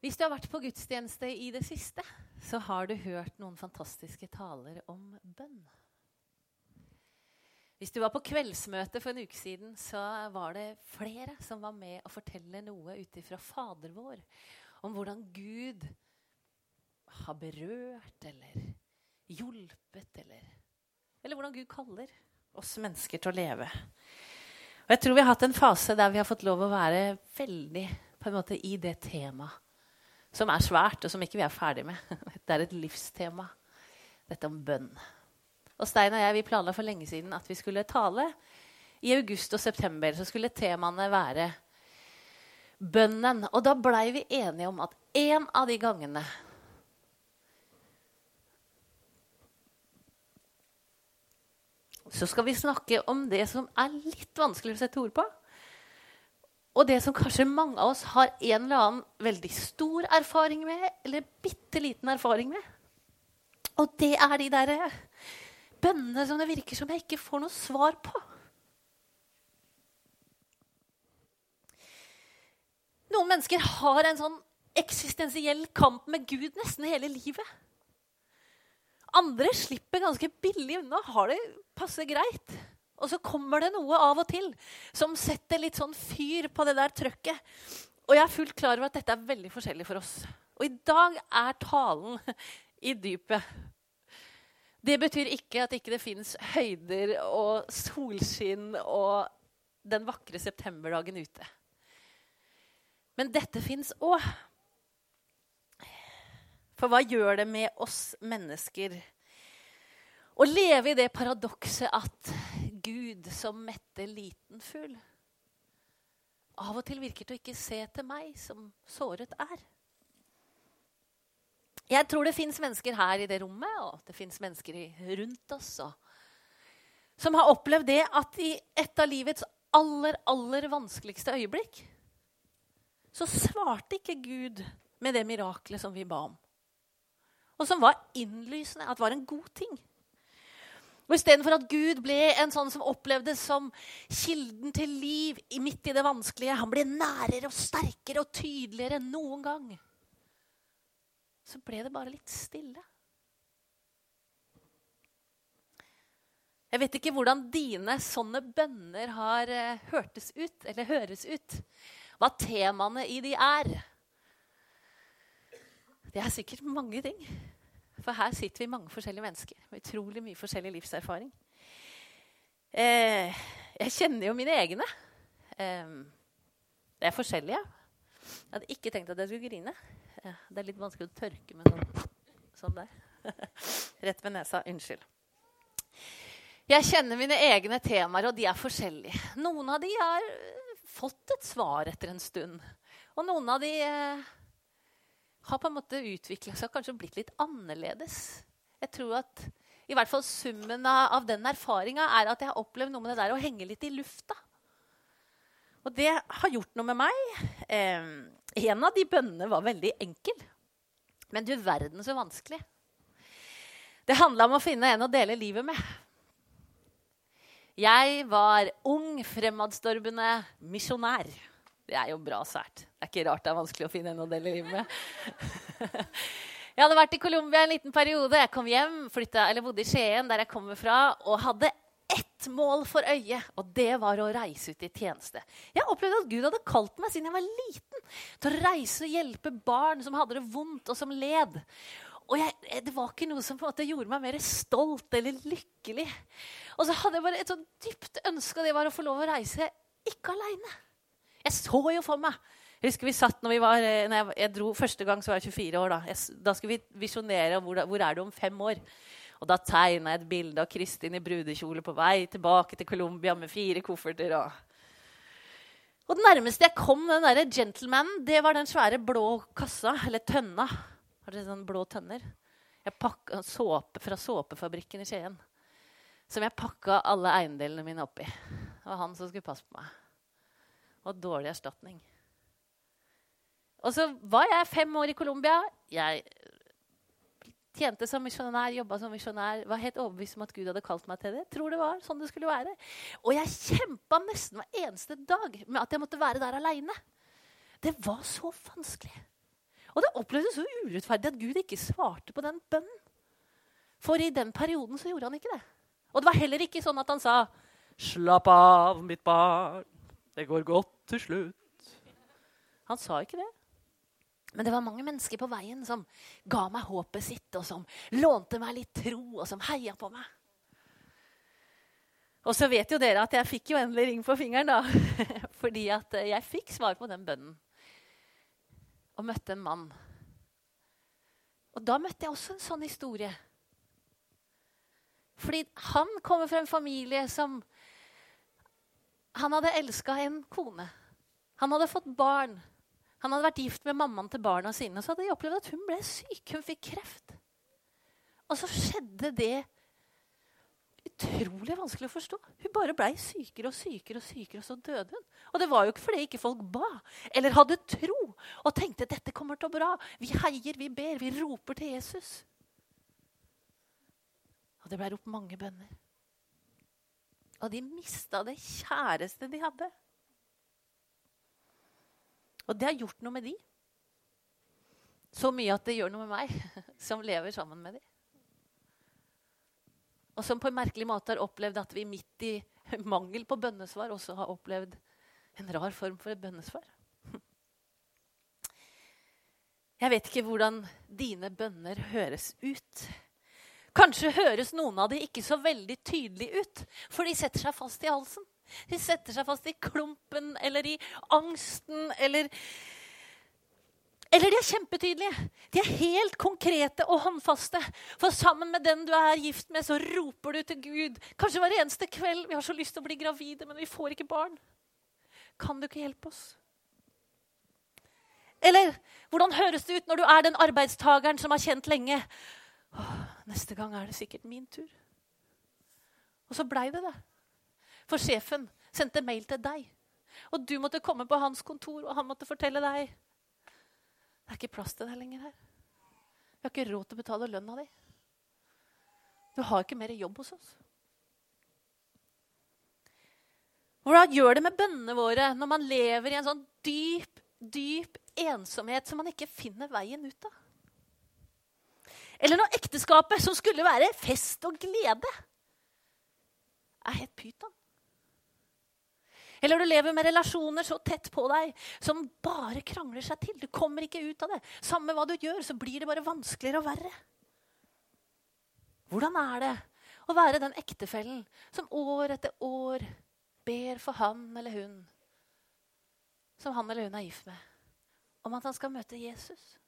Hvis du har vært på gudstjeneste i det siste, så har du hørt noen fantastiske taler om bønn. Hvis du var på kveldsmøte for en uke siden, så var det flere som var med å fortelle noe ut ifra Fader vår om hvordan Gud har berørt eller hjulpet eller Eller hvordan Gud kaller oss mennesker til å leve. Og jeg tror vi har hatt en fase der vi har fått lov å være veldig på en måte i det temaet som er svært, og som ikke vi er ferdig med. Det er et livstema, dette om bønn. Og Stein og jeg vi planla for lenge siden at vi skulle tale i august og september. Så skulle temaene være bønnen. Og da blei vi enige om at en av de gangene så skal vi snakke om det som er litt vanskelig å sette ord på. Og det som kanskje mange av oss har en eller annen veldig stor erfaring med, eller bitte liten erfaring med. Og det er de derre bønnene som det virker som jeg ikke får noe svar på. Noen mennesker har en sånn eksistensiell kamp med Gud nesten hele livet. Andre slipper ganske billig unna, har det passe greit. Og så kommer det noe av og til som setter litt sånn fyr på det der trøkket. Og jeg er fullt klar over at dette er veldig forskjellig for oss. Og i dag er talen i dypet. Det betyr ikke at ikke det fins høyder og solskinn og den vakre septemberdagen ute. Men dette fins òg. For hva gjør det med oss mennesker å leve i det paradokset at Gud som mette liten fugl av og til virker til å ikke se til meg som såret er? Jeg tror det fins mennesker her i det rommet, og det fins mennesker rundt oss som har opplevd det at i et av livets aller, aller vanskeligste øyeblikk så svarte ikke Gud med det miraklet som vi ba om. Og som var innlysende, at det var en god ting. Og Istedenfor at Gud ble en sånn som opplevdes som kilden til liv midt i det vanskelige, han ble nærere og sterkere og tydeligere enn noen gang, så ble det bare litt stille. Jeg vet ikke hvordan dine sånne bønner har uh, hørtes ut, eller høres ut. Hva temaene i de er. Det er sikkert mange ting. For her sitter vi mange forskjellige mennesker med utrolig mye forskjellig livserfaring. Eh, jeg kjenner jo mine egne. Eh, det er forskjellige. Jeg hadde ikke tenkt at jeg skulle grine. Eh, det er litt vanskelig å tørke med noe sånn der. Rett ved nesa. Unnskyld. Jeg kjenner mine egne temaer, og de er forskjellige. Noen av de har fått et svar etter en stund. Og noen av de eh, har på en måte utvikla seg og kanskje blitt litt annerledes. Jeg tror at i hvert fall summen av, av den erfaringa er at jeg har opplevd noe med det der å henge litt i lufta. Og det har gjort noe med meg. Eh, en av de bønnene var veldig enkel. Men du verden så vanskelig. Det handla om å finne en å dele livet med. Jeg var ung, fremadstormende misjonær. Det er jo bra sært. Det er ikke rart det er vanskelig å finne en å dele livet med. jeg hadde vært i Colombia en liten periode. Jeg kom hjem, flyttet, eller bodde i Skien, der jeg kommer fra, og hadde ett mål for øyet, og det var å reise ut i tjeneste. Jeg opplevde at Gud hadde kalt meg siden jeg var liten, til å reise og hjelpe barn som hadde det vondt, og som led. Og jeg, det var ikke noe som på en måte gjorde meg mer stolt eller lykkelig. Og så hadde jeg bare et sånn dypt ønske, og det var å få lov å reise ikke aleine. Jeg så jo for meg jeg husker vi satt når vi var, eh, når jeg, jeg, dro Første gang så var jeg 24 år. Da Da skulle vi visjonere hvor, hvor er du om fem år. Og da tegna jeg et bilde av Kristin i brudekjole på vei tilbake til Colombia med fire kofferter. Og, og det nærmeste jeg kom den der gentlemanen, det var den svære blå kassa, eller tønna. Har dere sånne blå tønner? Jeg pakka såpe fra såpefabrikken i Skien. Som jeg pakka alle eiendelene mine oppi. Det var han som skulle passe på meg. Og dårlig erstatning. Og så var jeg fem år i Colombia. Jeg tjente som misjonær, jobba som misjonær. Var helt overbevist om at Gud hadde kalt meg til det. Tror det var sånn det skulle være. Og jeg kjempa nesten hver eneste dag med at jeg måtte være der aleine. Det var så vanskelig. Og det opplevdes så urettferdig at Gud ikke svarte på den bønnen. For i den perioden så gjorde han ikke det. Og det var heller ikke sånn at han sa 'Slapp av, mitt barn. Det går godt til slutt'. Han sa ikke det. Men det var mange mennesker på veien som ga meg håpet sitt, og som lånte meg litt tro, og som heia på meg. Og så vet jo dere at jeg fikk jo endelig ring på fingeren, da. Fordi at jeg fikk svar på den bønnen. Og møtte en mann. Og da møtte jeg også en sånn historie. Fordi han kommer fra en familie som Han hadde elska en kone. Han hadde fått barn. Han hadde vært gift med mammaen til barna sine. og Så hadde de opplevd at hun ble syk. Hun fikk kreft. Og så skjedde det utrolig vanskelig å forstå. Hun bare blei sykere og sykere, og sykere, og så døde hun. Og det var jo ikke fordi ikke folk ba eller hadde tro og tenkte dette kommer til å bra. Vi heier, vi ber, vi roper til Jesus. Og det ble ropt mange bønner. Og de mista det kjæreste de hadde. Og det har gjort noe med de. Så mye at det gjør noe med meg, som lever sammen med de. Og som på en merkelig måte har opplevd at vi midt i mangel på bønnesvar også har opplevd en rar form for et bønnesvar. Jeg vet ikke hvordan dine bønner høres ut. Kanskje høres noen av dem ikke så veldig tydelig ut, for de setter seg fast i halsen. De setter seg fast i klumpen eller i angsten eller Eller de er kjempetydelige. De er helt konkrete og håndfaste. For sammen med den du er gift med, så roper du til Gud. Kanskje hver eneste kveld. Vi har så lyst til å bli gravide, men vi får ikke barn. Kan du ikke hjelpe oss? Eller hvordan høres det ut når du er den arbeidstakeren som har kjent lenge? Åh, neste gang er det sikkert min tur. Og så blei det det. For sjefen sendte mail til deg. Og du måtte komme på hans kontor, og han måtte fortelle deg Det er ikke plass til deg lenger her. Vi har ikke råd til å betale lønna di. Du har ikke mer jobb hos oss. Hvordan gjør det med bønnene våre når man lever i en sånn dyp, dyp ensomhet som man ikke finner veien ut av? Eller når ekteskapet, som skulle være fest og glede, er helt pyton. Eller du lever med relasjoner så tett på deg som bare krangler seg til. Du kommer ikke ut av det. Samme hva du gjør, så blir det bare vanskeligere og verre. Hvordan er det å være den ektefellen som år etter år ber for han eller hun som han eller hun er gift med, om at han skal møte Jesus?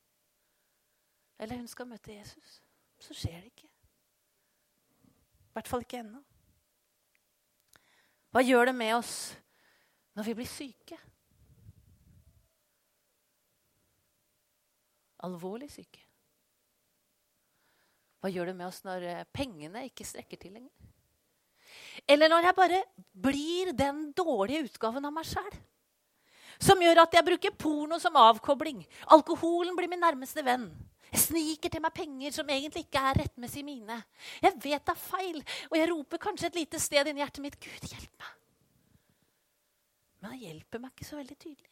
Eller hun skal møte Jesus? Så skjer det ikke. I hvert fall ikke ennå. Hva gjør det med oss når vi blir syke. Alvorlig syke. Hva gjør det med oss når eh, pengene ikke strekker til lenger? Eller når jeg bare blir den dårlige utgaven av meg sjæl. Som gjør at jeg bruker porno som avkobling. Alkoholen blir min nærmeste venn. Jeg sniker til meg penger som egentlig ikke er rettmessig mine. Jeg vet det er feil, og jeg roper kanskje et lite sted inni hjertet mitt Gud, hjelp meg. Men han hjelper meg ikke så veldig tydelig.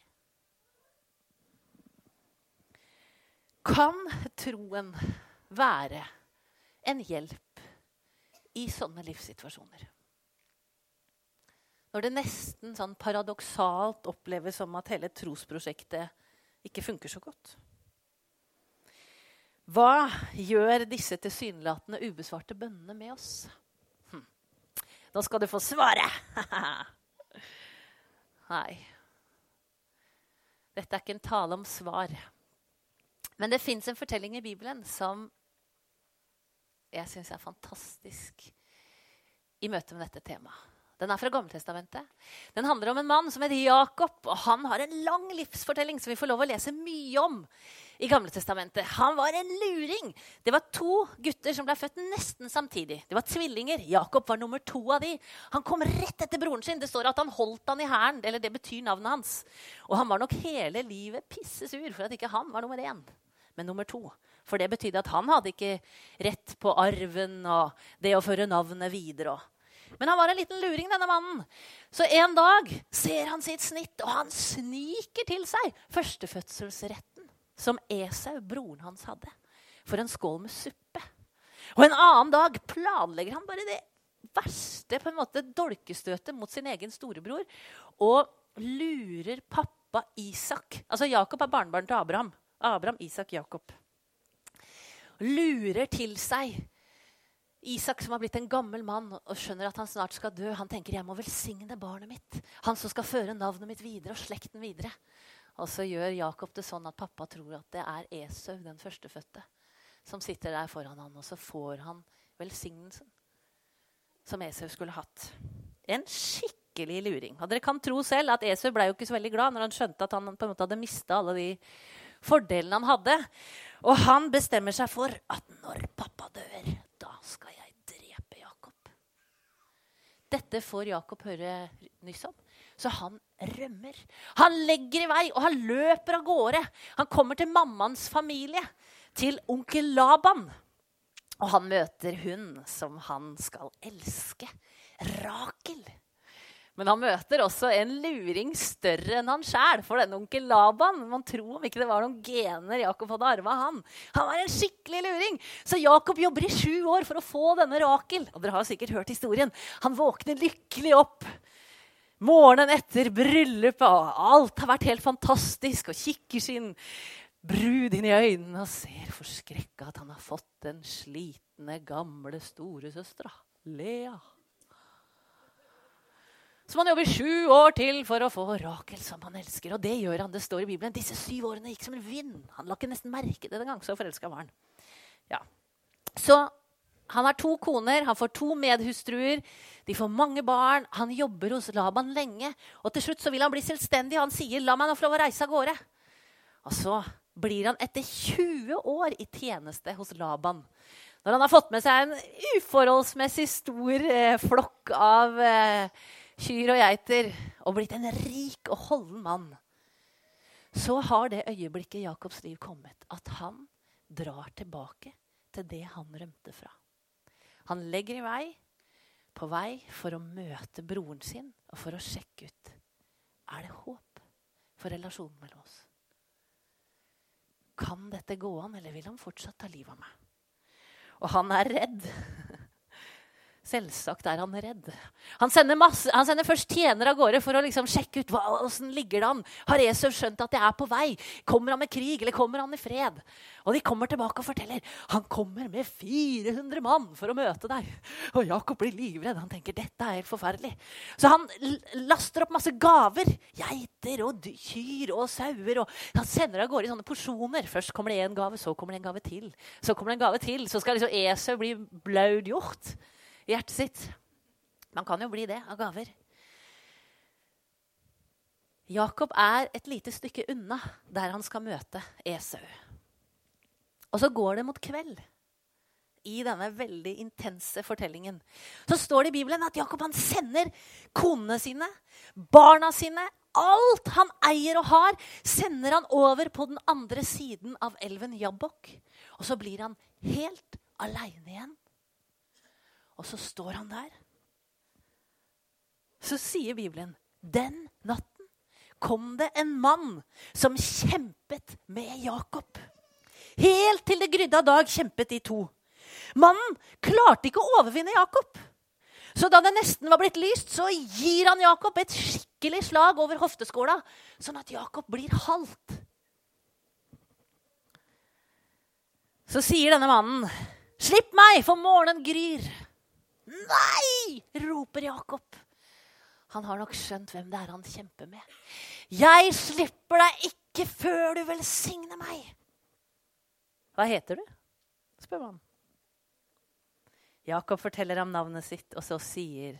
Kan troen være en hjelp i sånne livssituasjoner? Når det nesten sånn paradoksalt oppleves som at hele trosprosjektet ikke funker så godt. Hva gjør disse tilsynelatende ubesvarte bønnene med oss? Hm. Nå skal du få svaret! Nei. Dette er ikke en tale om svar. Men det fins en fortelling i Bibelen som jeg syns er fantastisk i møte med dette temaet. Den er fra Gammeltestamentet. Den handler om en mann som heter Jakob. og Han har en lang livsfortelling som vi får lov å lese mye om i Gammeltestamentet. Han var en luring. Det var to gutter som ble født nesten samtidig. Det var tvillinger. Jakob var nummer to av de. Han kom rett etter broren sin. Det står at han holdt han i hæren. eller det betyr navnet hans. Og han var nok hele livet pissesur for at ikke han var nummer én, men nummer to. For det betydde at han hadde ikke rett på arven og det å føre navnet videre. Men han var en liten luring, denne mannen. Så en dag ser han sitt snitt, og han sniker til seg førstefødselsretten. som Esau, broren hans, hadde, for en skål med suppe. Og en annen dag planlegger han bare det verste på en måte dolkestøtet mot sin egen storebror og lurer pappa Isak Altså Jakob er barnebarn til Abraham. Abraham, Isak, Jakob. Lurer til seg Isak som har blitt en gammel mann og skjønner at han snart skal dø. Han tenker jeg må velsigne barnet mitt. Han som skal føre navnet mitt videre og slekten videre. Og så gjør Jakob det sånn at pappa tror at det er Esau, den førstefødte, som sitter der foran han, og så får han velsignelsen som Esau skulle hatt. En skikkelig luring. Og dere kan tro selv at Esau ble jo ikke så veldig glad når han skjønte at han på en måte hadde mista alle de fordelene han hadde. Og han bestemmer seg for at når pappa dør, da skal jeg drepe Jakob. Dette får Jakob høre nyss om. Så han rømmer. Han legger i vei, og han løper av gårde. Han kommer til mammaens familie, til onkel Laban. Og han møter hun som han skal elske. Rakel. Men han møter også en luring større enn han sjæl. For denne onkel Laban Man tror om ikke det var noen gener Jakob hadde arva han. Han var en skikkelig luring. Så Jakob jobber i sju år for å få denne Rakel. Og dere har sikkert hørt historien. Han våkner lykkelig opp morgenen etter bryllupet, og alt har vært helt fantastisk, og kikker sin brud inn i øynene og ser forskrekka at han har fått den slitne, gamle storesøstera, Lea. Så man jobber sju år til for å få Rakel som han elsker. Og det gjør han. Det står i Bibelen. Disse syv årene gikk som en vind. Han la ikke nesten merke det engang. Så forelska var han. Ja. Så han har to koner, han får to medhustruer, de får mange barn. Han jobber hos Laban lenge, og til slutt så vil han bli selvstendig. Han sier 'la meg nå få lov å reise av gårde'. Og så blir han etter 20 år i tjeneste hos Laban. Når han har fått med seg en uforholdsmessig stor eh, flokk av eh, kyr og geiter og blitt en rik og holden mann, så har det øyeblikket i Jakobs liv kommet at han drar tilbake til det han rømte fra. Han legger i vei, på vei for å møte broren sin og for å sjekke ut er det håp for relasjonen mellom oss. Kan dette gå an, eller vil han fortsatt ta livet av meg? Og han er redd. Selvsagt er han redd. Han sender, masse, han sender først tjenere av gårde for å liksom sjekke ut hvordan ligger det an. Har Esau skjønt at jeg er på vei? Kommer han med krig, eller kommer han i fred? Og de kommer tilbake og forteller han kommer med 400 mann for å møte deg. Og Jakob blir livredd. Han tenker dette er helt forferdelig. Så han laster opp masse gaver. Geiter og kyr og sauer. Og han sender av gårde i sånne porsjoner. Først kommer det én gave, så kommer det en gave til. Så kommer det en gave til. Så skal liksom Esau bli blaudgjort hjertet sitt. Man kan jo bli det av gaver. Jakob er et lite stykke unna der han skal møte Esau. Og så går det mot kveld i denne veldig intense fortellingen. Så står det i Bibelen at Jakob han sender konene sine, barna sine, alt han eier og har, sender han over på den andre siden av elven Jabbok. Og så blir han helt aleine igjen og så står han der. Så sier Bibelen den natten kom det en mann som kjempet med Jakob. Helt til det grydde av dag kjempet de to. Mannen klarte ikke å overvinne Jakob. Så da det nesten var blitt lyst, så gir han Jakob et skikkelig slag over hofteskåla, sånn at Jakob blir halvt. Så sier denne mannen, 'Slipp meg, for morgenen gryr.' Nei! roper Jakob. Han har nok skjønt hvem det er han kjemper med. Jeg slipper deg ikke før du velsigner meg. Hva heter du? spør han. Jakob forteller ham navnet sitt, og så sier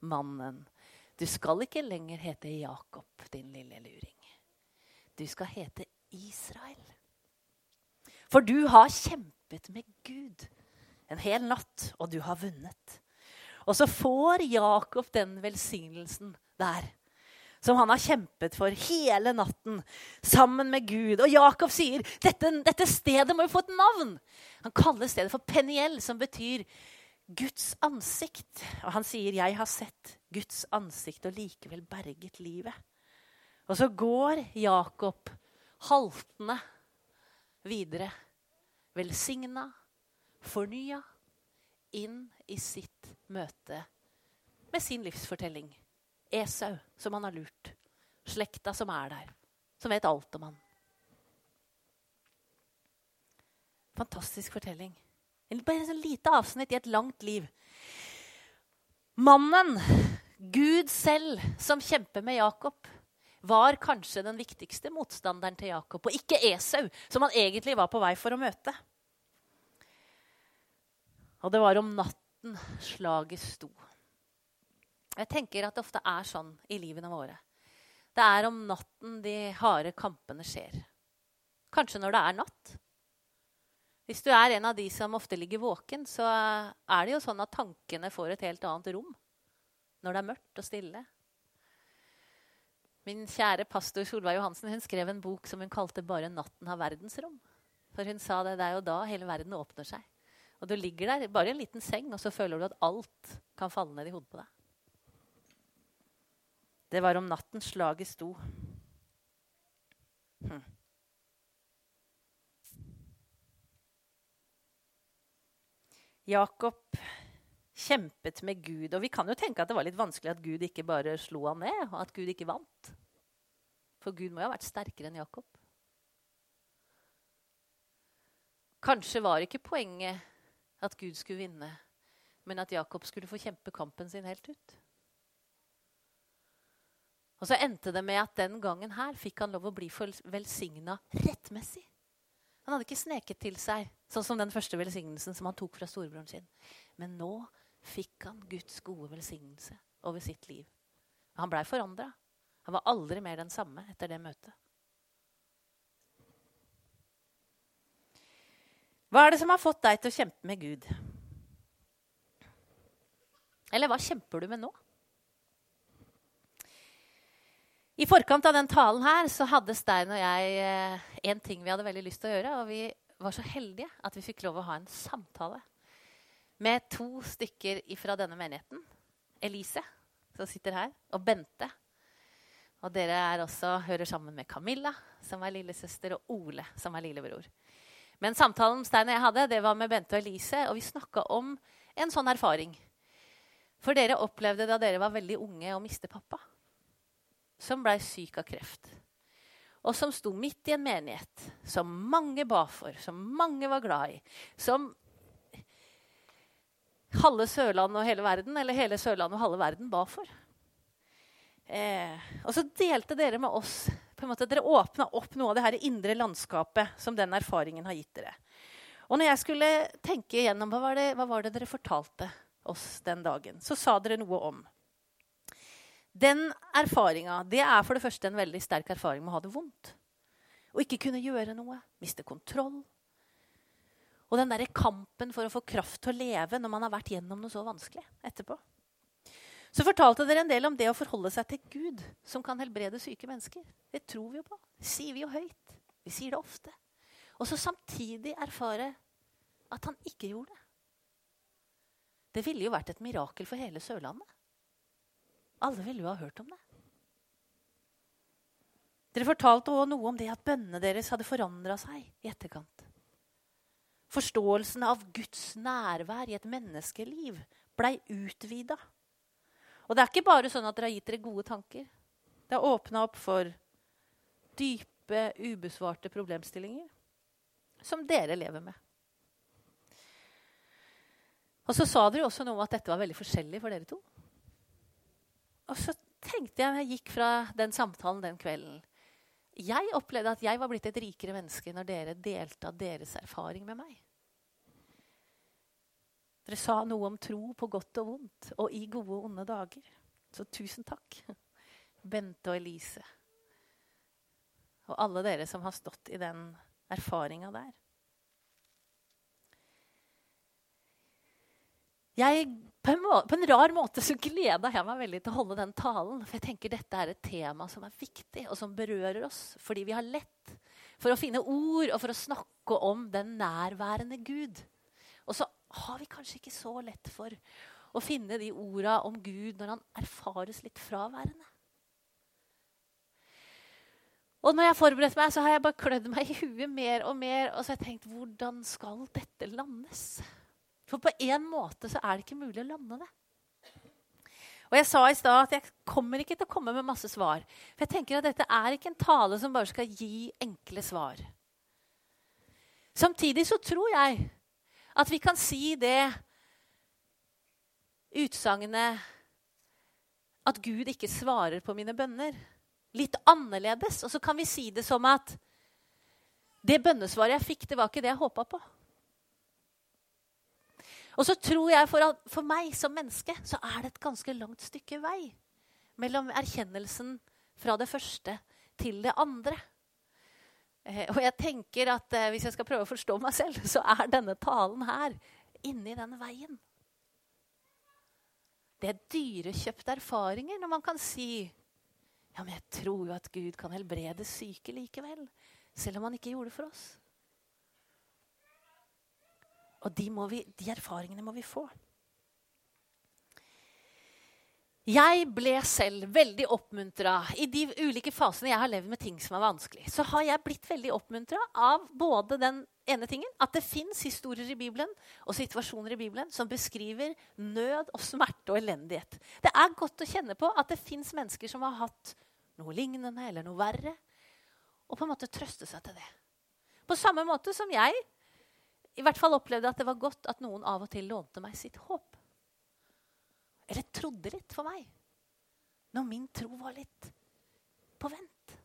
mannen, du skal ikke lenger hete Jakob, din lille luring. Du skal hete Israel. For du har kjempet med Gud en hel natt, og du har vunnet. Og så får Jakob den velsignelsen der. Som han har kjempet for hele natten sammen med Gud. Og Jakob sier dette, dette stedet må jo få et navn. Han kaller stedet for Peniel, som betyr Guds ansikt. Og han sier 'Jeg har sett Guds ansikt og likevel berget livet'. Og så går Jakob haltende videre, velsigna, fornya, inn i sitt møte med sin livsfortelling. Esau, som han har lurt. Slekta som er der, som vet alt om han. Fantastisk fortelling. Bare et lite avsnitt i et langt liv. Mannen, Gud selv, som kjemper med Jakob, var kanskje den viktigste motstanderen til Jakob, og ikke Esau, som han egentlig var på vei for å møte. Og det var om natten slaget sto. Jeg tenker at det ofte er sånn i livene våre. Det er om natten de harde kampene skjer. Kanskje når det er natt. Hvis du er en av de som ofte ligger våken, så er det jo sånn at tankene får et helt annet rom når det er mørkt og stille. Min kjære pastor Solveig Johansen hun skrev en bok som hun kalte 'Bare natten har verdensrom'. For hun sa det, det er jo da hele verden åpner seg. Og du ligger der bare i en liten seng, og så føler du at alt kan falle ned i hodet på deg. Det var om natten slaget sto. Hm. Jakob kjempet med Gud. Og vi kan jo tenke at det var litt vanskelig at Gud ikke bare slo han ned, og at Gud ikke vant. For Gud må jo ha vært sterkere enn Jakob. Kanskje var ikke poenget at Gud skulle vinne, men at Jakob skulle få kjempe kampen sin helt ut. Og så endte det med at den gangen her fikk han lov å bli velsigna rettmessig. Han hadde ikke sneket til seg, sånn som den første velsignelsen som han tok fra storebroren sin. Men nå fikk han Guds gode velsignelse over sitt liv. Han blei forandra. Han var aldri mer den samme etter det møtet. Hva er det som har fått deg til å kjempe med Gud? Eller hva kjemper du med nå? I forkant av den talen her så hadde Stein og jeg eh, en ting vi hadde veldig lyst til å gjøre. Og vi var så heldige at vi fikk lov å ha en samtale med to stykker fra denne menigheten. Elise, som sitter her, og Bente. Og dere er også, hører sammen med Camilla, som er lillesøster, og Ole, som er lillebror. Men samtalen Stein og jeg hadde, det var med Bente og Elise, og vi snakka om en sånn erfaring. For dere opplevde da dere var veldig unge, å miste pappa. Som blei syk av kreft. Og som sto midt i en menighet som mange ba for, som mange var glad i. Som halve Sørlandet og hele verden, eller hele Sørlandet og halve verden, ba for. Eh, og så delte dere med oss på en måte, Dere åpna opp noe av det her indre landskapet som den erfaringen har gitt dere. Og når jeg skulle tenke igjennom hva var, det, hva var det dere fortalte oss den dagen, så sa dere noe om Den erfaringa det er for det første en veldig sterk erfaring med å ha det vondt. Å ikke kunne gjøre noe, miste kontroll, og den der kampen for å få kraft til å leve når man har vært gjennom noe så vanskelig etterpå. Så fortalte dere en del om det å forholde seg til Gud, som kan helbrede syke mennesker. Det tror vi jo på. Det sier vi jo høyt. Vi sier det ofte. Og så samtidig erfare at han ikke gjorde det. Det ville jo vært et mirakel for hele Sørlandet. Alle ville jo ha hørt om det. Dere fortalte òg noe om det at bønnene deres hadde forandra seg i etterkant. Forståelsen av Guds nærvær i et menneskeliv blei utvida. Og det er ikke bare sånn at dere har gitt dere gode tanker. Det har åpna opp for dype, ubesvarte problemstillinger som dere lever med. Og så sa dere også noe om at dette var veldig forskjellig for dere to. Og så tenkte jeg jeg gikk fra den samtalen den kvelden jeg opplevde at jeg var blitt et rikere menneske når dere delte av deres erfaring med meg. Dere sa noe om tro på godt og vondt, og i gode og onde dager. Så tusen takk, Bente og Elise. Og alle dere som har stått i den erfaringa der. Jeg, på, en måte, på, en rar måte så gleda jeg meg veldig til å holde den talen. For jeg tenker dette er et tema som er viktig, og som berører oss. Fordi vi har lett for å finne ord og for å snakke om den nærværende Gud. Og så har vi kanskje ikke så lett for å finne de orda om Gud når han erfares litt fraværende. Og når jeg har forberedt meg, så har jeg bare klødd meg i huet mer og mer. Og så har jeg tenkt hvordan skal dette landes? For på en måte så er det ikke mulig å lande det. Og jeg sa i stad at jeg kommer ikke til å komme med masse svar. For jeg tenker at dette er ikke en tale som bare skal gi enkle svar. Samtidig så tror jeg at vi kan si det utsagnet at Gud ikke svarer på mine bønner litt annerledes. Og så kan vi si det som at det bønnesvaret jeg fikk, det var ikke det jeg håpa på. Og så tror jeg for, for, meg som menneske så er det et ganske langt stykke vei mellom erkjennelsen fra det første til det andre. Eh, og jeg tenker at eh, hvis jeg skal prøve å forstå meg selv, så er denne talen her inni den veien. Det er dyrekjøpte erfaringer når man kan si ja, men jeg tror jo at Gud kan helbrede syke likevel. Selv om han ikke gjorde det for oss. Og de, vi, de erfaringene må vi få. Jeg ble selv veldig oppmuntra i de ulike fasene jeg har levd med ting som er vanskelig. Så har jeg blitt veldig oppmuntra av både den ene tingen, at det fins historier i Bibelen og situasjoner i Bibelen som beskriver nød og smerte og elendighet. Det er godt å kjenne på at det fins mennesker som har hatt noe lignende eller noe verre, og på en måte trøste seg til det. På samme måte som jeg i hvert fall opplevde at det var godt at noen av og til lånte meg sitt håp. Eller trodde litt for meg. Når min tro var litt på vent.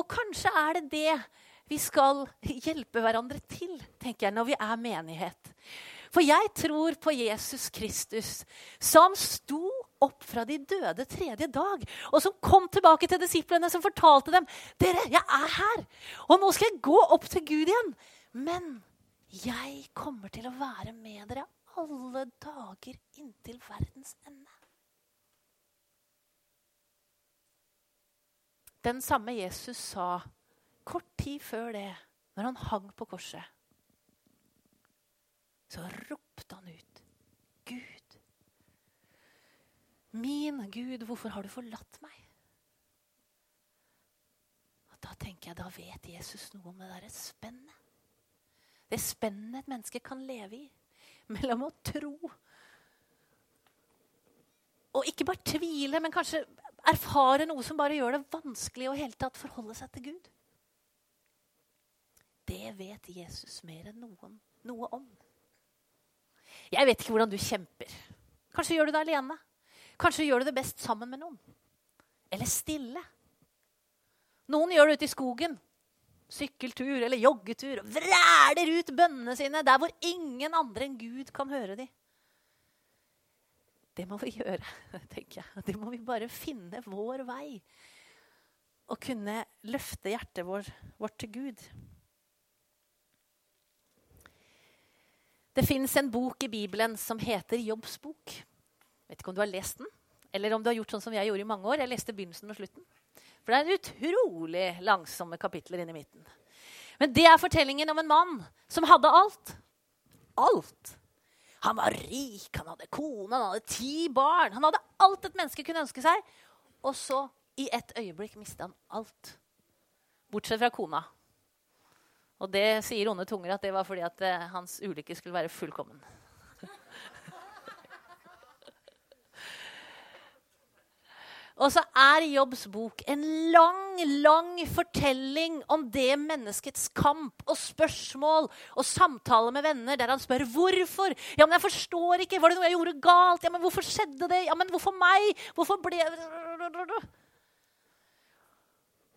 Og kanskje er det det vi skal hjelpe hverandre til, tenker jeg, når vi er menighet. For jeg tror på Jesus Kristus, som sto opp fra de døde tredje dag. Og som kom tilbake til disiplene, som fortalte dem dere, jeg er her. Og nå skal jeg gå opp til Gud igjen. Men jeg kommer til å være med dere alle dager inntil verdens ende. Den samme Jesus sa kort tid før det, når han hang på korset, så ropte han ut Gud Min Gud, hvorfor har du forlatt meg? Da tenker jeg, da vet Jesus noe om det derre spennet. Det spennet et menneske kan leve i mellom å tro og ikke bare tvile, men kanskje erfare noe som bare gjør det vanskelig å hele tatt forholde seg til Gud. Det vet Jesus mer enn noen noe om. Jeg vet ikke hvordan du kjemper. Kanskje gjør du det alene. Kanskje gjør du det best sammen med noen. Eller stille. Noen gjør det ute i skogen. Sykkeltur eller joggetur. og Vræler ut bønnene sine der hvor ingen andre enn Gud kan høre dem. Det må vi gjøre, tenker jeg. Det må vi bare finne vår vei. Og kunne løfte hjertet vår, vårt til Gud. Det fins en bok i Bibelen som heter Jobbs bok. Vet ikke om du har lest den, eller om du har gjort sånn som jeg gjorde i mange år. Jeg leste begynnelsen og slutten. For det er utrolig langsomme kapitler inni midten. Men det er fortellingen om en mann som hadde alt. Alt. Han var rik, han hadde kone, han hadde ti barn. Han hadde alt et menneske kunne ønske seg. Og så, i et øyeblikk, mista han alt. Bortsett fra kona. Og det sier onde tunger at det var fordi at eh, hans ulykke skulle være fullkommen. Og så er Jobbs bok en lang, lang fortelling om det menneskets kamp og spørsmål og samtale med venner der han spør hvorfor. Ja, men jeg forstår ikke. Var det noe jeg gjorde galt? Ja, men hvorfor skjedde det? Ja, men hvorfor meg? Hvorfor ble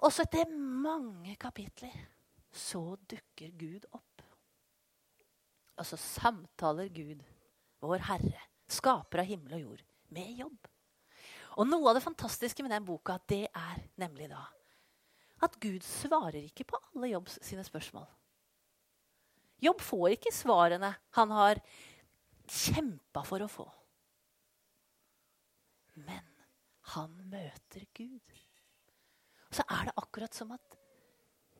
Og så etter mange kapitler så dukker Gud opp. Og så samtaler Gud, vår Herre, skaper av himmel og jord, med jobb. Og noe av det fantastiske med den boka, det er nemlig da at Gud svarer ikke på alle Jobbs sine spørsmål. Jobb får ikke svarene han har kjempa for å få. Men han møter Gud. Og så er det akkurat som at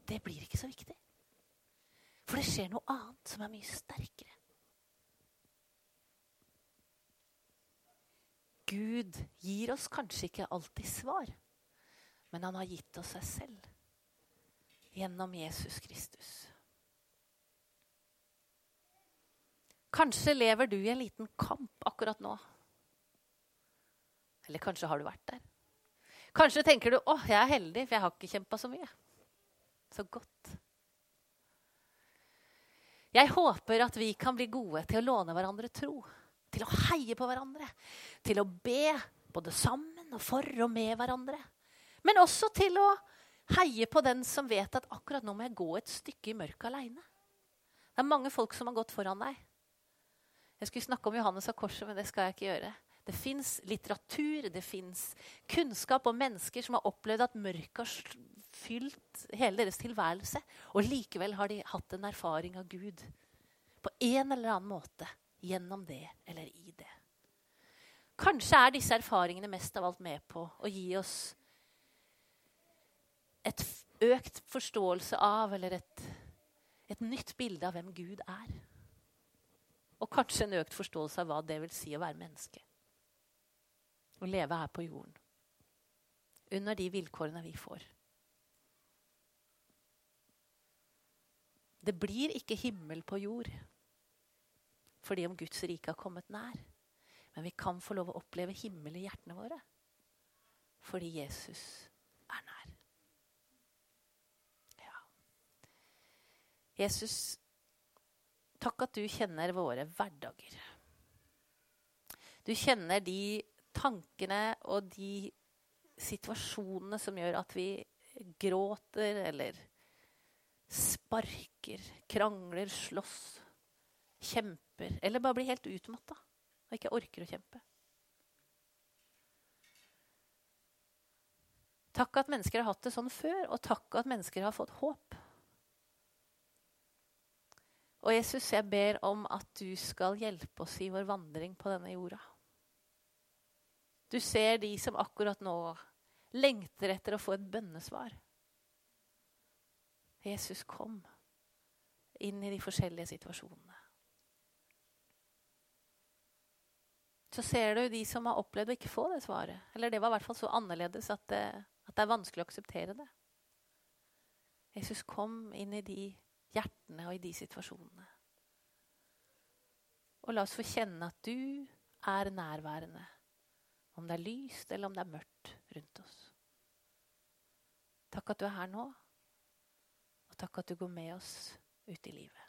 det blir ikke så viktig. For det skjer noe annet som er mye sterkere. Gud gir oss kanskje ikke alltid svar. Men han har gitt oss seg selv gjennom Jesus Kristus. Kanskje lever du i en liten kamp akkurat nå. Eller kanskje har du vært der. Kanskje tenker du 'Å, jeg er heldig, for jeg har ikke kjempa så mye'. Så godt. Jeg håper at vi kan bli gode til å låne hverandre tro. Til å heie på hverandre. Til å be både sammen og for og med hverandre. Men også til å heie på den som vet at akkurat nå må jeg gå et stykke i mørket aleine. Det er mange folk som har gått foran deg. Jeg skulle snakke om Johannes av Korset, men det skal jeg ikke gjøre. Det fins litteratur, det fins kunnskap om mennesker som har opplevd at mørket har fylt hele deres tilværelse. Og likevel har de hatt en erfaring av Gud på en eller annen måte gjennom det eller i det. Kanskje er disse erfaringene mest av alt med på å gi oss et økt forståelse av, eller et, et nytt bilde av hvem Gud er. Og kanskje en økt forståelse av hva det vil si å være menneske. Å leve her på jorden. Under de vilkårene vi får. Det blir ikke himmel på jord fordi om Guds rike har kommet nær. Men vi kan få lov å oppleve himmel i hjertene våre fordi Jesus er nær. Ja. Jesus, takk at du kjenner våre hverdager. Du kjenner de tankene og de situasjonene som gjør at vi gråter eller sparker, krangler, slåss, kjemper eller bare blir helt utmatta og ikke orker å kjempe. Takk at mennesker har hatt det sånn før, og takk at mennesker har fått håp. Og Jesus, jeg ber om at du skal hjelpe oss i vår vandring på denne jorda. Du ser de som akkurat nå lengter etter å få et bønnesvar. Jesus, kom inn i de forskjellige situasjonene. Så ser du de som har opplevd å ikke få det svaret. Eller det var i hvert fall så annerledes at det, at det er vanskelig å akseptere det. Jesus, kom inn i de hjertene og i de situasjonene. Og la oss få kjenne at du er nærværende. Om det er lyst eller om det er mørkt rundt oss. Takk at du er her nå, og takk at du går med oss ut i livet.